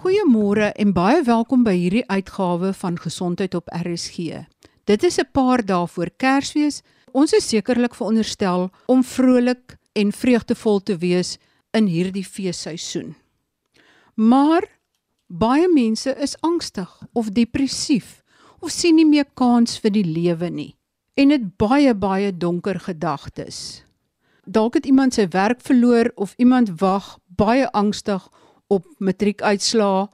Goeiemôre en baie welkom by hierdie uitgawe van Gesondheid op RSG. Dit is 'n paar dae voor Kersfees. Ons is sekerlik veronderstel om vrolik en vreugdevol te wees in hierdie feesseisoen. Maar baie mense is angstig of depressief of sien nie meer kans vir die lewe nie en het baie baie donker gedagtes. Dalk het iemand sy werk verloor of iemand wag baie angstig op matriekuitslae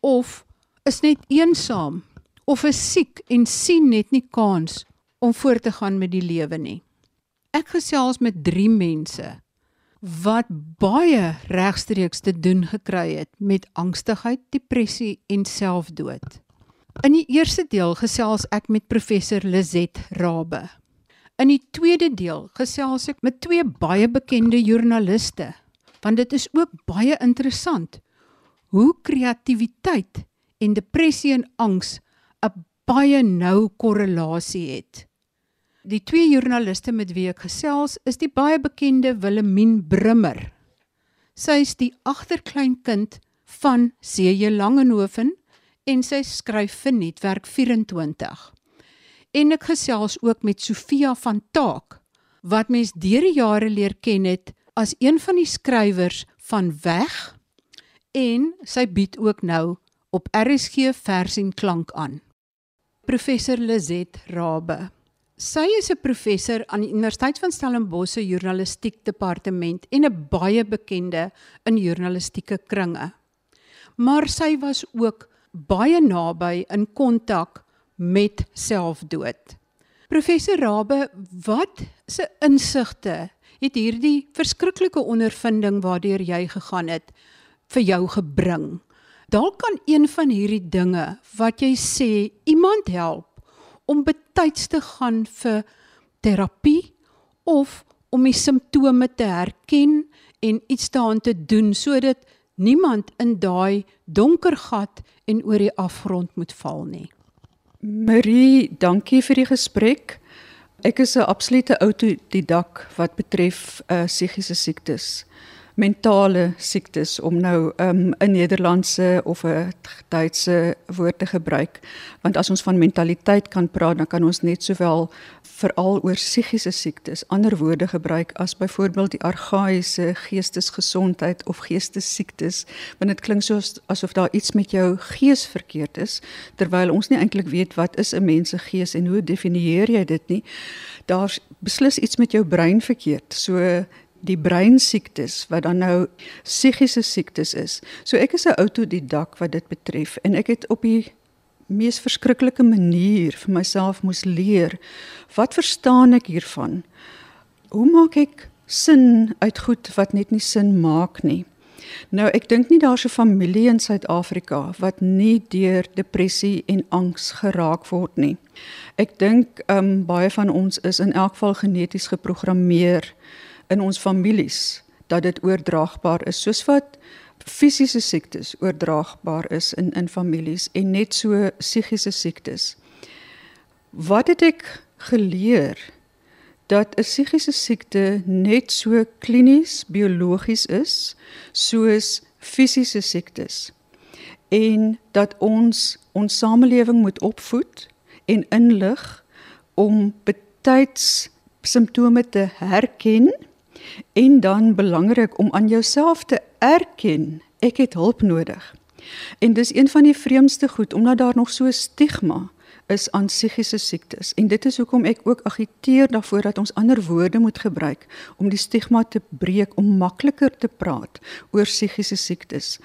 of is net eensaam of is siek en sien net nie kans om voort te gaan met die lewe nie. Ek gesels met 3 mense wat baie regstreeks te doen gekry het met angstigheid, depressie en selfdood. In die eerste deel gesels ek met professor Lizet Rabbe. In die tweede deel gesels ek met twee baie bekende joernaliste, want dit is ook baie interessant hoe kreatiwiteit en depressie en angs 'n baie nou korrelasie het. Die twee joernaliste met wie ek gesels is die baie bekende Willemien Brimmer. Sy is die agterkleinkind van C.J. Langehoven en sy skryf vir Netwerk 24. En ek gesels ook met Sofia van Taak wat mens deur die jare leer ken het as een van die skrywers van Weg en sy bied ook nou op RSG vers en klank aan. Professor Lizet Rabbe Sy is 'n professor aan die Universiteit van Stellenbosch se journalistiek departement en 'n baie bekende in journalistieke kringe. Maar sy was ook baie naby in kontak met selfdood. Professor Rabe, wat se insigte het hierdie verskriklike ondervinding waardeur jy gegaan het vir jou gebring? Dalk kan een van hierdie dinge wat jy sê iemand help om betyds te gaan vir terapie of om die simptome te herken en iets daaraan te doen sodat niemand in daai donker gat en oor die afgrond moet val nie. Marie, dankie vir die gesprek. Ek is 'n absolute autodidak wat betref uh psigiese siektes mentale siektes om nou um, 'n Nederlandse of 'n Duitse woord te gebruik. Want as ons van mentaliteit kan praat dan kan ons net sowel veral oor psigiese siektes ander woorde gebruik as byvoorbeeld die argaïese geestesgesondheid of geestesiektes want dit klink soos asof daar iets met jou gees verkeerd is terwyl ons nie eintlik weet wat is 'n mens se gees en hoe definieer jy dit nie. Daar's beslis iets met jou brein verkeerd. So die breinsiektes wat dan nou psigiese siektes is. So ek is 'n autodidak wat dit betref en ek het op die mees verskriklike manier vir myself moes leer wat verstaan ek hiervan? Hoe maak ek sin uit goed wat net nie sin maak nie? Nou ek dink nie daar's 'n familie in Suid-Afrika wat nie deur depressie en angs geraak word nie. Ek dink ehm um, baie van ons is in elk geval geneties geprogrammeer in ons families dat dit oordraagbaar is. Soos wat fisiese siektes oordraagbaar is in in families en net so psigiese siektes. Wat het ek geleer? Dat 'n psigiese siekte net so klinies biologies is soos fisiese siektes. En dat ons ons samelewing moet opvoed en inlig om betyds simptome te herken En dan belangrik om aan jouself te erken, ek het hulp nodig. En dis een van die vreemdste goed omdat daar nog so stigma is aan psigiese siektes. En dit is hoekom ek ook agiteer daarvoor dat ons ander woorde moet gebruik om die stigma te breek om makliker te praat oor psigiese siektes.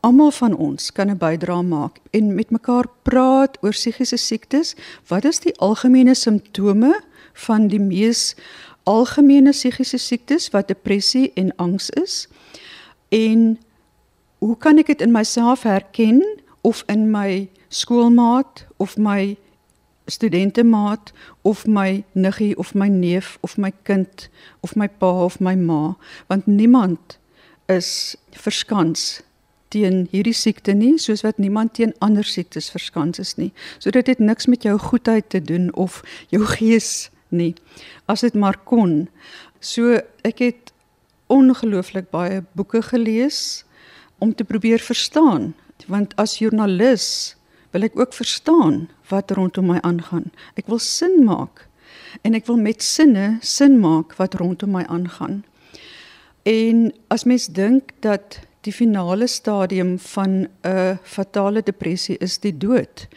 Almal van ons kan 'n bydrae maak en met mekaar praat oor psigiese siektes. Wat is die algemene simptome van die mees algemene psigiese siektes wat depressie en angs is. En hoe kan ek dit in myself herken of in my skoolmaat of my studentemaat of my niggie of my neef of my kind of my pa of my ma want niemand is verskans teen hierdie siekte nie soos wat niemand teen ander siektes verskans is nie. So dit het niks met jou goedheid te doen of jou gees nie as dit maar kon. So ek het ongelooflik baie boeke gelees om te probeer verstaan Want as joernalis wil ek ook verstaan wat rondom my aangaan. Ek wil sin maak en ek wil met sinne sin maak wat rondom my aangaan. En as mens dink dat die finale stadium van 'n fatale depressie is die dood.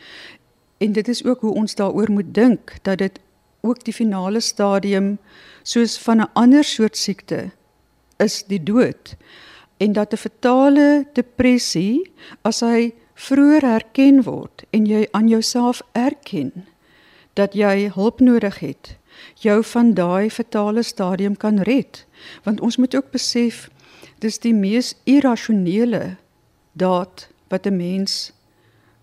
En dit is ook hoe ons daaroor moet dink dat dit ook die finale stadium soos van 'n ander soort siekte is die dood. En dat 'n fatale depressie as hy vroeër herken word en jy aan jouself erken dat jy hulp nodig het, jou van daai fatale stadium kan red. Want ons moet ook besef dis die mees irrasionele daad wat 'n mens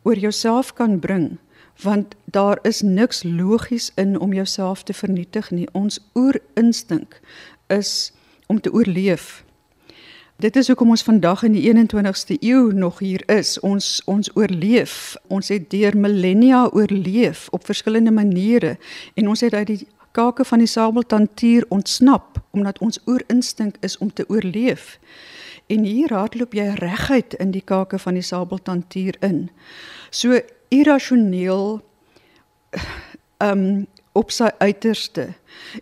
oor jouself kan bring want daar is niks logies in om jouself te vernietig nie. Ons oerinstink is om te oorleef. Dit is hoekom ons vandag in die 21ste eeu nog hier is. Ons ons oorleef. Ons het deur millennia oorleef op verskillende maniere. En ons het uit die kake van die sabeltandtier ontsnap omdat ons oerinstink is om te oorleef. En hier raadloop jy reguit in die kake van die sabeltandtier in. So irrasioneel um op sy uiterste.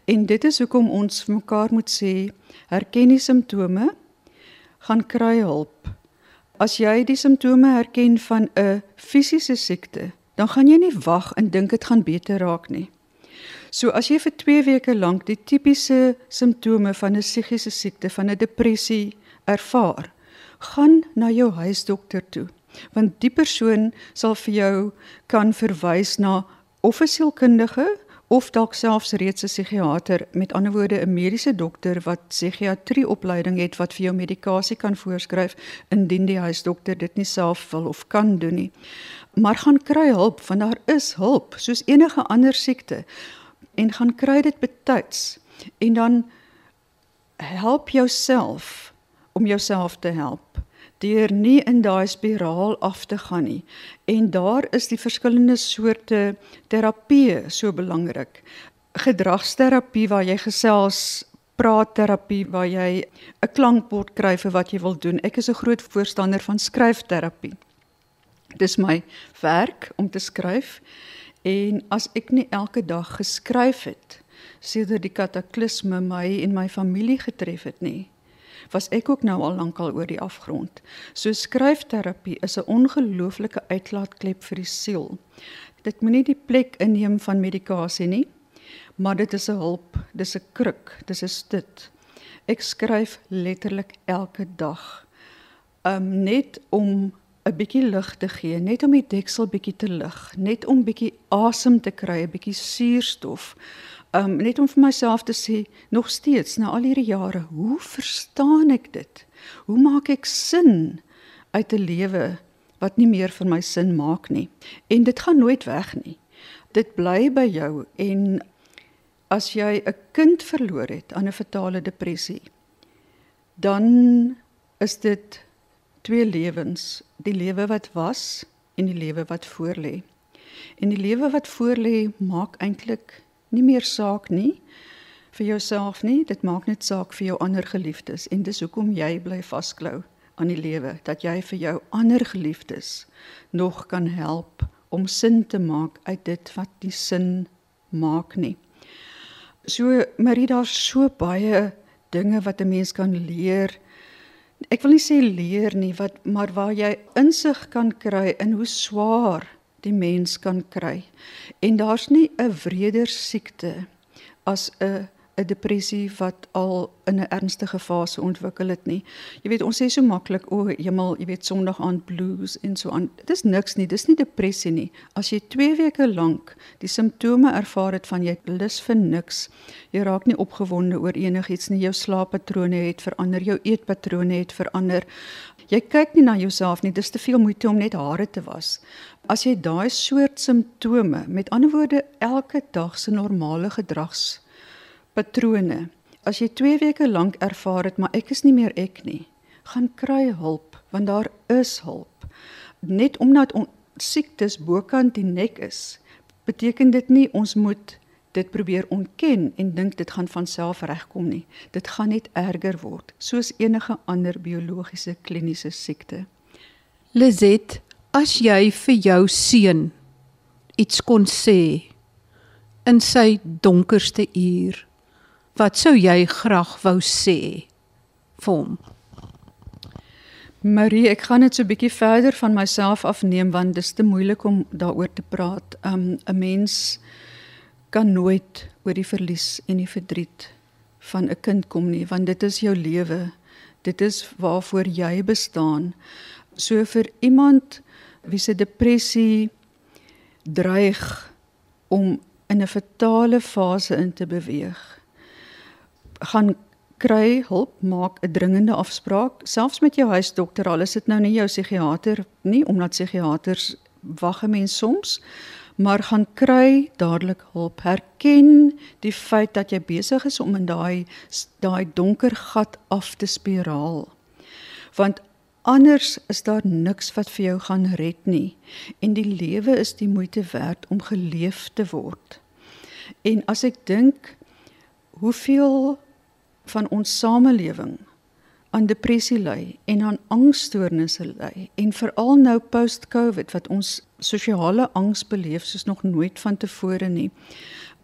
En dit is hoekom ons vir mekaar moet sê, herken die simptome, gaan kry hulp. As jy die simptome herken van 'n fisiese siekte, dan gaan jy nie wag en dink dit gaan beter raak nie. So as jy vir 2 weke lank die tipiese simptome van 'n psigiese siekte, van 'n depressie ervaar, gaan na jou huisdokter toe, want die persoon sal vir jou kan verwys na of 'n sielkundige of dalk selfs reeds 'n psigiater, met ander woorde 'n mediese dokter wat psigiatrie opleiding het wat vir jou medikasie kan voorskryf indien die huisdokter dit nie self wil of kan doen nie. Maar gaan kry hulp want daar is hulp soos enige ander siekte. En gaan kry dit betyds. En dan help jouself om jouself te help deur nie in daai spiraal af te gaan nie. En daar is die verskillende soorte terapie so belangrik. Gedragsterapie waar jy gesels praatterapie waar jy 'n klankbord kry vir wat jy wil doen. Ek is 'n groot voorstander van skryfterapie. Dis my werk om te skryf En as ek nie elke dag geskryf het sedert die kataklisme my en my familie getref het nie, was ek ook nou al lankal oor die afgrond. So skryfterapie is 'n ongelooflike uitlaatklep vir die siel. Dit moenie die plek inneem van medikasie nie, maar dit is 'n hulp, dis 'n kruk, dis 'n stut. Ek skryf letterlik elke dag. Um net om 'n bietjie lig te gee, net om die deksel bietjie te lig, net om bietjie asem te kry, 'n bietjie suurstof. Um net om vir myself te sê nog steeds na al hierdie jare, hoe verstaan ek dit? Hoe maak ek sin uit 'n lewe wat nie meer vir my sin maak nie? En dit gaan nooit weg nie. Dit bly by jou en as jy 'n kind verloor het aan 'n fatale depressie, dan is dit twee lewens, die lewe wat was en die lewe wat voorlê. En die lewe wat voorlê maak eintlik nie meer saak nie vir jouself nie, dit maak net saak vir jou ander geliefdes. En dis hoekom jy bly vasklou aan die lewe. Dat jy vir jou ander geliefdes nog kan help om sin te maak uit dit wat die sin maak nie. So Marie daar's so baie dinge wat 'n mens kan leer. Ek wil nie sê leer nie wat maar waar jy insig kan kry in hoe swaar die mens kan kry en daar's nie 'n wreder siekte as 'n 'n depressie wat al in 'n ernstige fase ontwikkel het nie. Jy weet ons sê so maklik o, hemel, jy weet Sondag aand blues en so aan. Dit is niks nie, dis nie depressie nie. As jy 2 weke lank die simptome ervaar het van jy lus vir niks, jy raak nie opgewonde oor enigiets nie, jou slaappatrone het verander, jou eetpatrone het verander. Jy kyk nie na jouself nie, dis te veel moeite om net hare te was. As jy daai soort simptome, met ander woorde elke dag se normale gedrags patrone. As jy 2 weke lank ervaar het maar ek is nie meer ek nie, gaan kry hulp want daar is hulp. Net omdat ons siektes bokant die nek is, beteken dit nie ons moet dit probeer ontken en dink dit gaan van self regkom nie. Dit gaan net erger word, soos enige ander biologiese kliniese siekte. Lizet, as jy vir jou seun iets kon sê in sy donkerste uur, wat sou jy graag wou sê vir hom? Marie, ek gaan dit so 'n bietjie verder van myself afneem want dit is te moeilik om daaroor te praat. Um 'n mens kan nooit oor die verlies en die verdriet van 'n kind kom nie, want dit is jou lewe. Dit is waarvoor jy bestaan. So vir iemand wie se depressie dreig om in 'n fatale fase in te beweeg, gaan kry hulp, maak 'n dringende afspraak, selfs met jou huisdokter, al is dit nou nie jou psigiater nie, omdat psigiaters wag 'n mens soms, maar gaan kry dadelik hulp. Herken die feit dat jy besig is om in daai daai donker gat af te spiraal. Want anders is daar niks wat vir jou gaan red nie en die lewe is die moeite werd om geleef te word. En as ek dink hoeveel van ons samelewing aan depressie ly en aan angsstoornisse ly en veral nou post-covid wat ons sosiale angs beleef soos nog nooit vantevore nie.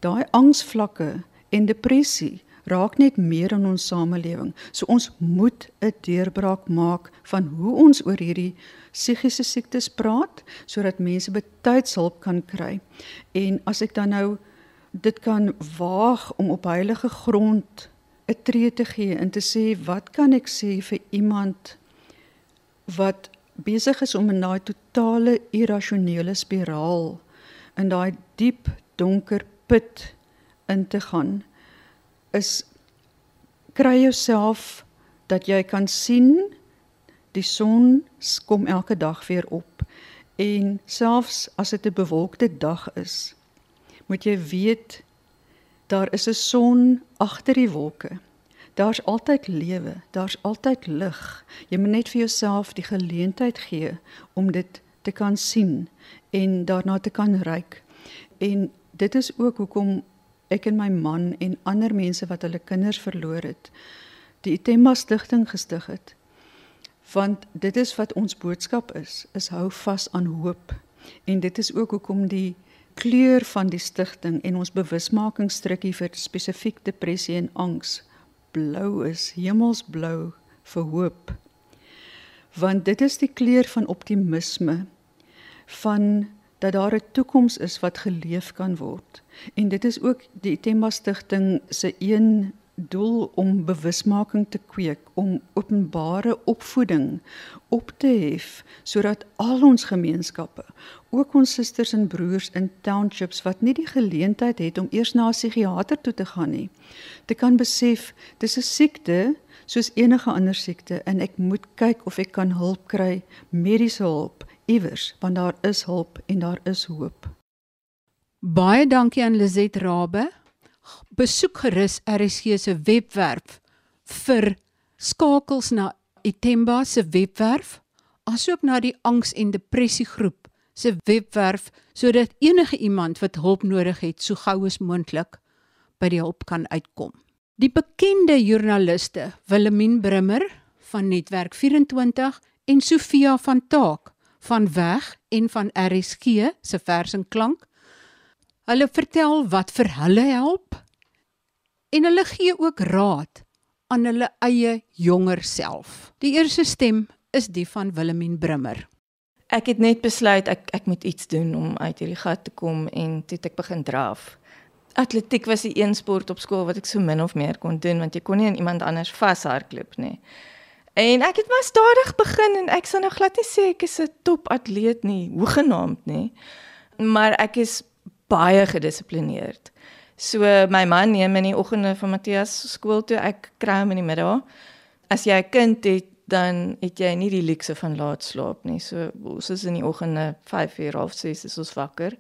Daai angsvlakke en depressie raak net meer in ons samelewing. So ons moet 'n deurbraak maak van hoe ons oor hierdie psigiese siektes praat sodat mense betyds hulp kan kry. En as ek dan nou dit kan waag om op heilige grond 'n tree te gee en te sê wat kan ek sê vir iemand wat besig is om in daai totale irrasionele spiraal in daai diep donker put in te gaan is kry jouself dat jy kan sien die son kom elke dag weer op en selfs as dit 'n bewolkte dag is moet jy weet Daar is 'n son agter die wolke. Daar's altyd lewe, daar's altyd lig. Jy moet net vir jouself die geleentheid gee om dit te kan sien en daarna te kan ruik. En dit is ook hoekom ek en my man en ander mense wat hulle kinders verloor het, die Itemba stigting gestig het. Want dit is wat ons boodskap is, is hou vas aan hoop. En dit is ook hoekom die kleur van die stigting en ons bewusmakingsstrukkie vir spesifiek depressie en angs blou is, hemelsblou vir hoop. Want dit is die kleur van optimisme van dat daar 'n toekoms is wat geleef kan word. En dit is ook die Temba stigting se een doel om bewusmaking te kweek, om openbare opvoeding op te hef sodat al ons gemeenskappe, ook ons susters en broers in townships wat nie die geleentheid het om eers na 'n psigiater toe te gaan nie, te kan besef dis 'n siekte soos enige ander siekte en ek moet kyk of ek kan hulp kry, mediese hulp iewers, want daar is hulp en daar is hoop. Baie dankie aan Lizet Rabbe besoek gerus RSG se webwerf vir skakels na Itemba se webwerf asook na die angs en depressie groep se webwerf sodat enige iemand wat hulp nodig het so gou as moontlik by die hulp kan uitkom. Die bekende joernaliste Willemien Brimmer van Netwerk 24 en Sofia van Taak van Weg en van RSG se vers en klank Hulle vertel wat vir hulle help en hulle gee ook raad aan hulle eie jonger self. Die eerste stem is die van Willemien Brimmer. Ek het net besluit ek ek moet iets doen om uit hierdie gat te kom en toe ek begin draf. Atletiek was die een sport op skool wat ek so min of meer kon doen want jy kon nie aan iemand anders vashardloop nie. En ek het maar stadig begin en ek sou nou glad nie sê ek is 'n topatleet nie, hoegenaamd nie. Maar ek is baie gedissiplineerd. So my man neem in die oggende van Matthias skool toe, ek kry hom in die middag. As jy 'n kind het, dan het jy nie die luukse van laat slaap nie. So ons is in die oggende 5:30 of 6 is ons wakker.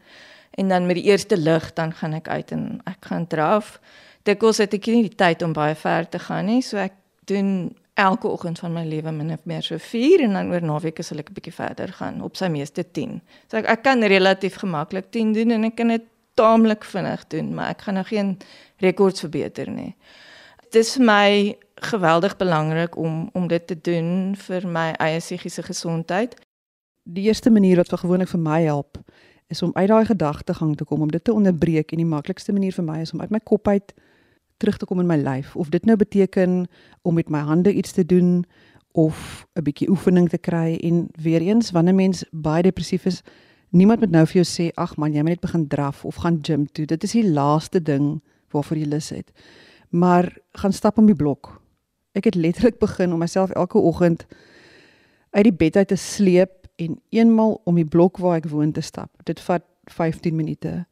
En dan met die eerste lig dan gaan ek uit en ek gaan draf. Dikwels het ek nie die tyd om baie ver te gaan nie, so ek doen elke oggend van my lewe min of meer so 4 en dan oor naweke sal ek 'n bietjie verder gaan, op sy meeste 10. So ek ek kan relatief gemaklik 10 doen en ek kan dit taamlik vinnig doen, maar ek gaan nou geen rekords verbeter nie. Dit is vir my geweldig belangrik om om dit te doen vir my eie psigiese gesondheid. die eerste manier wat vir gewoonlik vir my help is om uit daai gedagtegang te kom om dit te onderbreek en die maklikste manier vir my is om uit my kop uit terug te kom in my lyf of dit nou beteken om met my hande iets te doen of 'n bietjie oefening te kry en weer eens wanneer mens baie depressief is niemand moet nou vir jou sê ag man jy moet net begin draf of gaan gym toe dit is die laaste ding waarvoor jy lus het maar gaan stap om die blok ek het letterlik begin om myself elke oggend uit die bed uit te sleep en eenmal om die blok waar ek woon te stap. Dit vat 15 minute.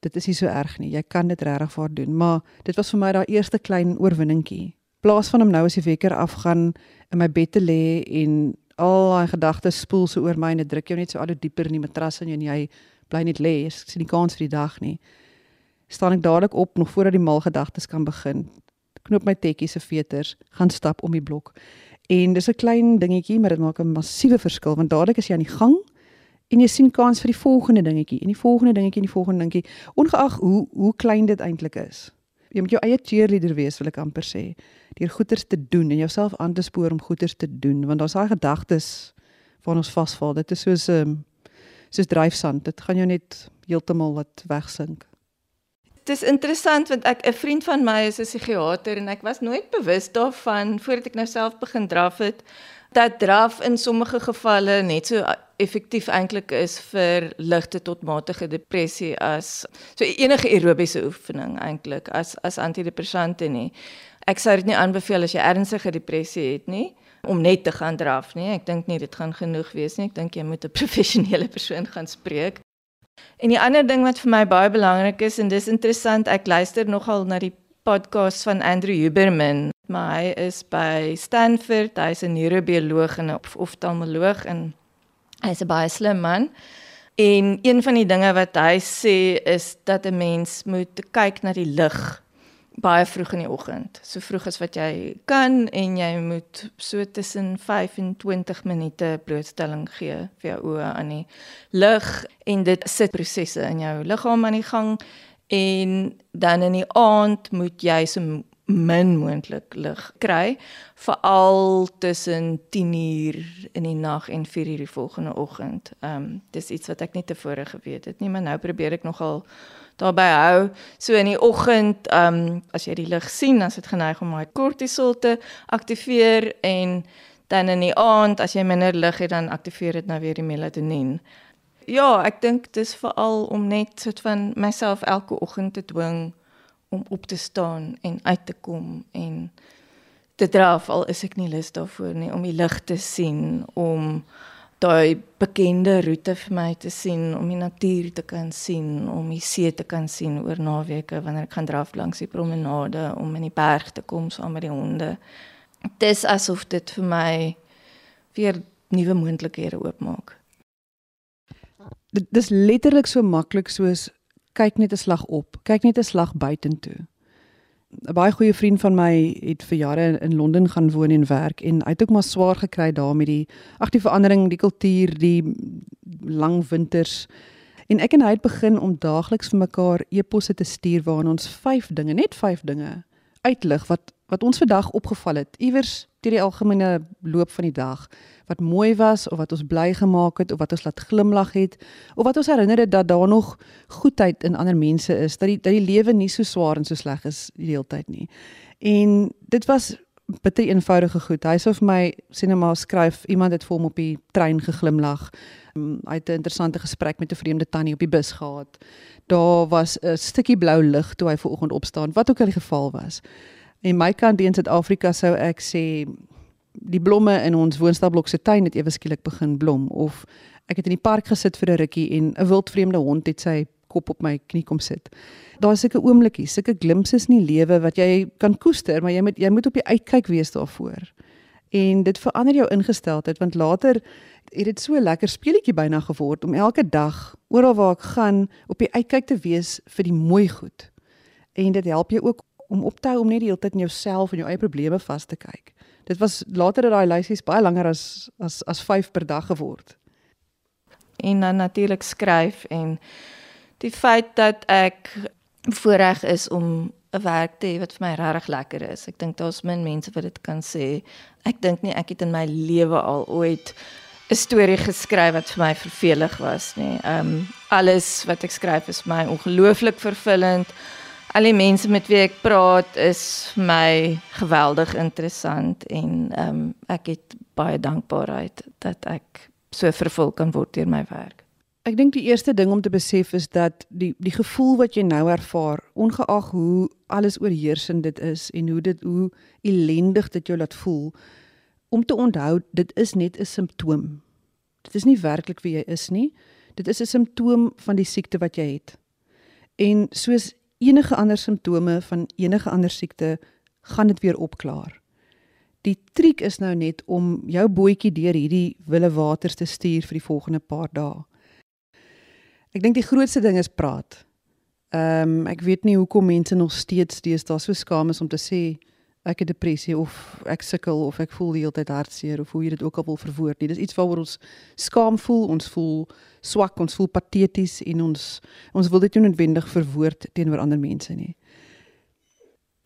Dit is nie so erg nie. Jy kan dit regtig vaar doen, maar dit was vir my daai eerste klein oorwinningkie. Plaas van om nou as die wekker afgaan in my bed te lê en al daai gedagtes spoel so oor my en dit druk jou net so al hoe dieper in die matras en jy bly net lê. Ek sien die kans vir die dag nie. Staan ek dadelik op nog voordat die mal gedagtes kan begin. Knoop my tekkies se veters, gaan stap om die blok. En dis 'n klein dingetjie, maar dit maak 'n massiewe verskil want dadelik is jy aan die gang en jy sien kans vir die volgende dingetjie en die volgende dingetjie en die volgende dingetjie, ongeag hoe hoe klein dit eintlik is. Jy moet jou eie cheerleader wees, wil ek amper sê, deur goeders te doen en jouself aan te spoor om goeders te doen want daar's daai gedagtes waar ons vasval. Dit is soos 'n um, ehm, soos dryfsand. Dit gaan jou net heeltemal laat wegsink. Dis interessant want ek 'n vriend van my is 'n psigiater en ek was nooit bewus daarvan voordat ek nou self begin draf het dat draf in sommige gevalle net so effektief eintlik is vir ligte tot matige depressie as so enige aerobiese oefening eintlik as as antidepressante nie. Ek sou dit nie aanbeveel as jy ernstige depressie het nie om net te gaan draf nie. Ek dink nie dit gaan genoeg wees nie. Ek dink jy moet 'n professionele persoon gaan spreek. En die ander ding wat vir my baie belangrik is en dis interessant, ek luister nogal na die podcast van Andrew Huberman, maar hy is by Stanford, hy's 'n neurobioloog en 'n oftalmoloog en hy's 'n baie slim man. En een van die dinge wat hy sê is dat 'n mens moet kyk na die lig baie vroeg in die oggend, so vroeg as wat jy kan en jy moet so tussen 5 en 20 minute blootstelling gee vir jou oë aan die lig en dit sit prosesse in jou liggaam aan die gang en dan in die aand moet jy so min moontlik lig kry veral tussen 10 uur in die nag en 4 uur die volgende oggend. Ehm um, dis iets wat ek nie tevore geweet het nie, maar nou probeer ek nogal daarbey hou. So in die oggend, ehm um, as jy die lig sien, dan is dit geneig om daai kortisol te aktiveer en dan in die aand as jy minder lig het, dan aktiveer dit nou weer die melatonien. Ja, ek dink dis veral om net soort van myself elke oggend te dwing om op te staan en uit te kom en te draf al is ek nie lus daarvoor nie om die lig te sien om daai bekende roete vir my te sien om die natuur te kan sien, om die see te kan sien oor naweke wanneer ek gaan draf langs die promenade om in die berg te kom saam met die honde. Dis asof dit vir my weer nuwe moontlikhede oopmaak. Dit is letterlik so maklik soos kyk net 'n slag op, kyk net 'n slag buitentoe. 'n baie goeie vriend van my het vir jare in Londen gaan woon en werk en hy het ook maar swaar gekry daar met die ag die verandering, die kultuur, die lang winters. En ek en hy het begin om daagliks vir mekaar eposse te stuur waarin ons vyf dinge, net vyf dinge uitlig wat wat ons vandag opgeval het iewers deur die algemene loop van die dag wat mooi was of wat ons bly gemaak het of wat ons laat glimlag het of wat ons herinner het dat daar nog goedheid in ander mense is dat die dat die lewe nie so swaar en so sleg is die hele tyd nie. En dit was bitter eenvoudige goed. Hy sê vir my sien maar skryf iemand het vir hom op die trein geglimlag. Um, hy het 'n interessante gesprek met 'n vreemde tannie op die bus gehad. Daar was 'n stukkie blou lig toe hy vanoggend opstaan, wat ook al die geval was. En my kant in Suid-Afrika sou ek sê die blomme in ons woonstelblok se tuin het ewe skielik begin blom of ek het in die park gesit vir 'n rukkie en 'n wildvreemde hond het sy kop op my knie kom sit. Daar's sulke oomblikkies, sulke glimpses in die lewe wat jy kan koester, maar jy moet jy moet op die uitkyk wees daarvoor. En dit verander jou ingesteldheid want later het dit so lekker speletjie byna geword om elke dag oral waar ek gaan op die uitkyk te wees vir die mooi goed. En dit help jou ook om op te hou om net die hele tyd in jouself en jou eie probleme vas te kyk. Dit was later dat daai lysies baie langer as as as 5 per dag geword. En dan natuurlik skryf en die feit dat ek voorreg is om 'n werk te hê wat vir my regtig lekker is. Ek dink daar's min mense wat dit kan sê. Ek dink nie ek het in my lewe al ooit 'n storie geskryf wat vir my vervelig was nie. Ehm um, alles wat ek skryf is my ongelooflik vervullend. Al die mense met wie ek praat is vir my geweldig interessant en ehm um, ek het baie dankbaarheid dat ek so vervul kan word deur my werk. Ek dink die eerste ding om te besef is dat die die gevoel wat jy nou ervaar, ongeag hoe alles oorheersend dit is en hoe dit hoe ellendig dit jou laat voel, om te onthou dit is net 'n simptoom. Dit is nie werklik wie jy is nie. Dit is 'n simptoom van die siekte wat jy het. En soos enige ander simptome van enige ander siekte, gaan dit weer opklaar. Die triek is nou net om jou bootjie deur hierdie wille waters te stuur vir die volgende paar dae. Ek dink die grootste ding is praat. Ehm um, ek weet nie hoekom mense nog steeds deesdae so skaam is om te sê ek het depressie of ek sukkel of ek voel die hele tyd hartseer of hoe jy dit ook al wil verwoord nie. Dis iets waaroor ons skaam voel, ons voel swak, ons voel pateties en ons ons wil dit nie noodwendig verwoord teenoor ander mense nie.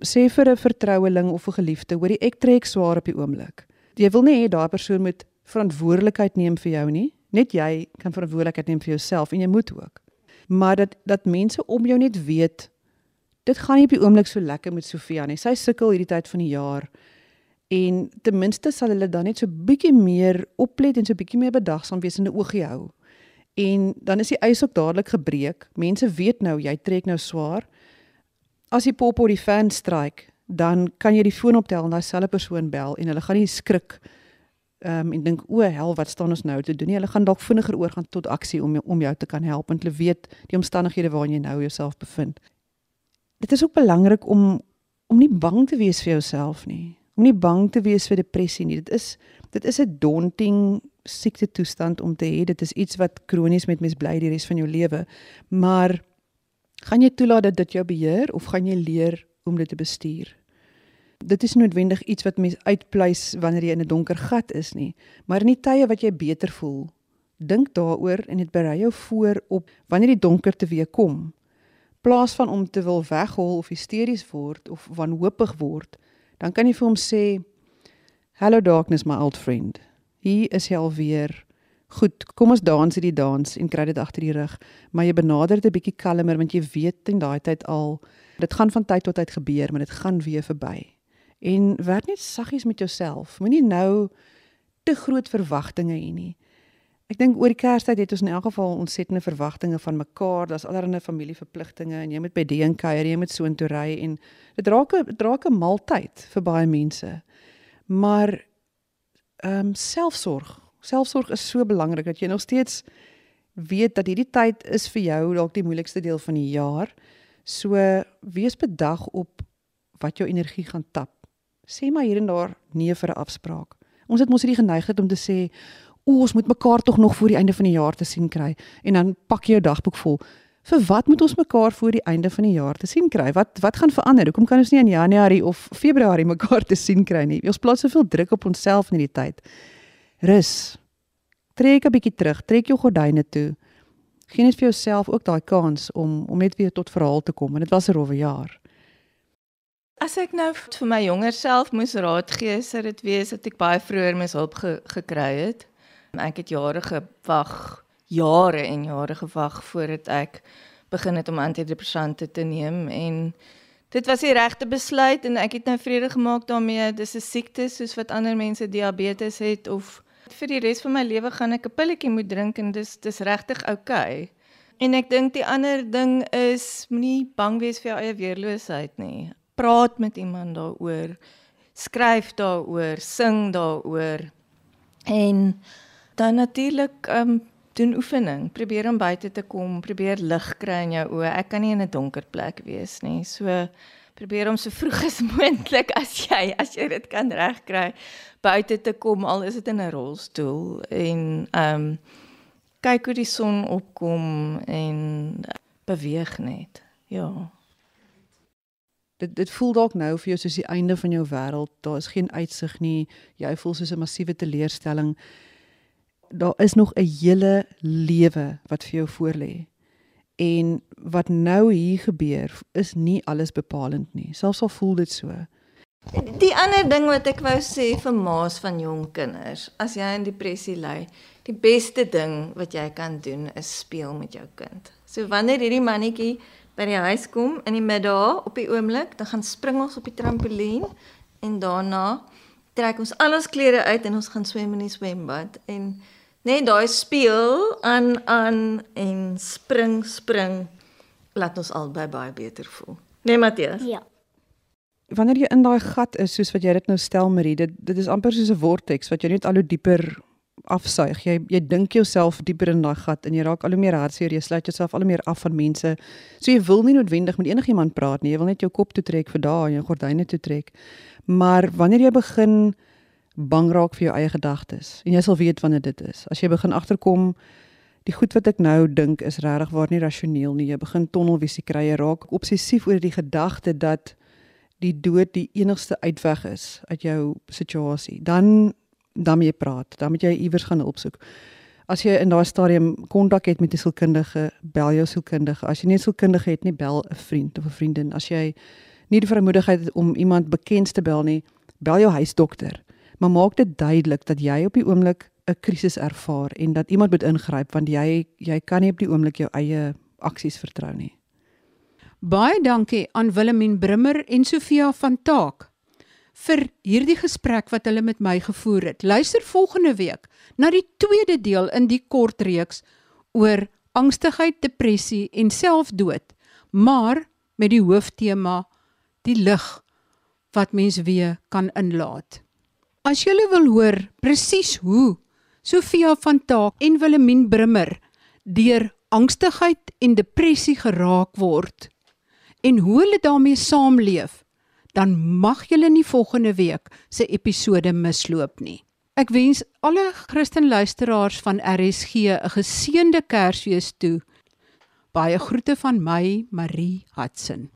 Sê vir 'n vertroueling of 'n geliefde, hoorie ek trek swaar op die oomblik. Jy wil nie hê daai persoon moet verantwoordelikheid neem vir jou nie. Net jy kan verantwoordelikheid neem vir jouself en jy moet ook. Maar dat dat mense om jou net weet dit gaan nie op die oomblik so lekker met Sofia nie. Sy sukkel hierdie tyd van die jaar. En ten minste sal hulle dan net so bietjie meer oplet en so bietjie meer bedagsaam wees in 'n oogie hou. En dan is die ys ook dadelik gebreek. Mense weet nou jy trek nou swaar. As die pop op die fan stryk, dan kan jy die foon optel en daai selfe persoon bel en hulle gaan nie skrik ehm um, en dink o hel wat staan ons nou te doen nie. Hulle gaan dalk vinniger oorgaan tot aksie om om jou te kan help want hulle weet die omstandighede waarin jy nou jouself bevind dit is ook belangrik om om nie bang te wees vir jouself nie. Om nie bang te wees vir depressie nie. Dit is dit is 'n daunting siekte toestand om te hê. Dit is iets wat kronies met mens bly die res van jou lewe. Maar gaan jy toelaat dat dit jou beheer of gaan jy leer om dit te bestuur? Dit is noodwendig iets wat mens uitpleis wanneer jy in 'n donker gat is nie, maar in die tye wat jy beter voel, dink daaroor en dit berei jou voor op wanneer die donker te weer kom plaas van om te wil weghol of hysteries word of wanhoopig word, dan kan jy vir hom sê Hello darkness my old friend. Hier is hy alweer. Goed, kom ons dans hierdie dans en kry dit agter die rug, maar jy benader dit 'n bietjie kalmer want jy weet in daai tyd al dit gaan van tyd tot tyd gebeur, maar dit gaan weer verby. En werk net saggies met jouself. Moenie nou te groot verwagtinge hê nie. Ek dink oor die Kerstyd het ons in elk geval ontsettende verwagtinge van mekaar. Daar's allerlei familieverpligtinge en jy moet by die en kuier, jy moet so intoe ry en dit raak 'n draak 'n maaltyd vir baie mense. Maar ehm um, selfsorg. Selfsorg is so belangrik dat jy nog steeds weet dat hierdie tyd is vir jou dalk die moeilikste deel van die jaar. So wees bedag op wat jou energie gaan tap. Sê maar hier en daar nee vir 'n afspraak. Ons het mos hierdie geneigtheid om te sê o, ons moet mekaar tog nog voor die einde van die jaar te sien kry en dan pak jy jou dagboek vol. Vir wat moet ons mekaar voor die einde van die jaar te sien kry? Wat wat gaan verander? Hoekom kan ons nie in Januarie of Februarie mekaar te sien kry nie? Ons plaas soveel druk op onsself in hierdie tyd. Rus. Trek 'n bietjie terug, trek jou gordyne toe. Geen net vir jouself ook daai kans om om net weer tot verhaal te kom. En dit was 'n rowwe jaar. As ek nou vir my jonger self moes raad gee, sou dit wees dat ek baie vroeër mes hulp ge gekry het. Ek het jare gewag, jare en jare gewag voordat ek begin het om antidepressante te neem en dit was die regte besluit en ek het nou vrede gemaak daarmee. Dis 'n siekte soos wat ander mense diabetes het of vir die res van my lewe gaan ek 'n pilletjie moet drink en dis dis regtig oukei. Okay. En ek dink die ander ding is moenie bang wees vir jou eie weerloosheid nie. Praat met iemand daaroor. Skryf daaroor, sing daaroor. En dan natuurlik um doen oefening, probeer om buite te kom, probeer lig kry in jou oë. Ek kan nie in 'n donker plek wees nie. So probeer om so vroeg as moontlik as jy as jy dit kan regkry buite te kom al is dit in 'n rolstoel en um kyk hoe die son opkom en beweeg net. Ja. Dit dit voel dalk nou vir jou soos die einde van jou wêreld. Daar is geen uitsig nie. Jy voel soos 'n massiewe teleurstelling daar is nog 'n hele lewe wat vir jou voorlê. En wat nou hier gebeur, is nie alles bepalend nie. Selfs al voel dit so. Die ander ding wat ek wou sê vir ma's van jong kinders, as jy in depressie ly, Die beste ding wat jy kan doen is speel met jou kind. So wanneer hierdie mannetjie by die huis kom in die middag op die oomblik, dan gaan spring ons op die trampolien en daarna trek ons al ons klere uit en ons gaan swem in die swembad en net daai speel aan aan en spring spring laat ons albei baie beter voel. Nee Matthias. Ja. Wanneer jy in daai gat is soos wat jy dit nou stel Marie, dit dit is amper soos 'n vortex wat jy net al hoe dieper afsuig. Jy jy dink jouself dieper in daai gat en jy raak al hoe meer hartseer, jy sluit jouself al hoe meer af van mense. So jy wil nie noodwendig met enigiemand praat nie. Jy wil net jou kop toe trek vir dae en jou gordyne toe trek. Maar wanneer jy begin bang raak vir jou eie gedagtes en jy sal weet wanneer dit is. As jy begin agterkom die goed wat ek nou dink is regtig waar nie rasioneel nie. Jy begin tonnelvisie kry, jy raak obsessief oor die gedagte dat die dood die enigste uitweg is uit jou situasie. Dan dan moet jy praat, dan moet jy iewers gaan opsoek. As jy in daai stadium kontak het met 'n sielkundige, bel jou sielkundige. As jy nie 'n sielkundige het nie, bel 'n vriend of 'n vriendin. As jy nie die vermoedigheid het om iemand bekend te bel nie, bel jou huisdokter. Maar maak dit duidelik dat jy op die oomblik 'n krisis ervaar en dat iemand moet ingryp want jy jy kan nie op die oomblik jou eie aksies vertrou nie. Baie dankie aan Willemien Brimmer en Sofia van Taak vir hierdie gesprek wat hulle met my gevoer het. Luister volgende week na die tweede deel in die kort reeks oor angstigheid, depressie en selfdood, maar met die hooftema die lig wat mens weer kan inlaat. As jy wil hoor presies hoe Sofia van Taak en Willemien Brimmer deur angstigheid en depressie geraak word en hoe hulle daarmee saamleef, dan mag julle nie volgende week se episode misloop nie. Ek wens alle Christen luisteraars van RSG 'n geseënde Kersfees toe. Baie groete van my, Marie Hudson.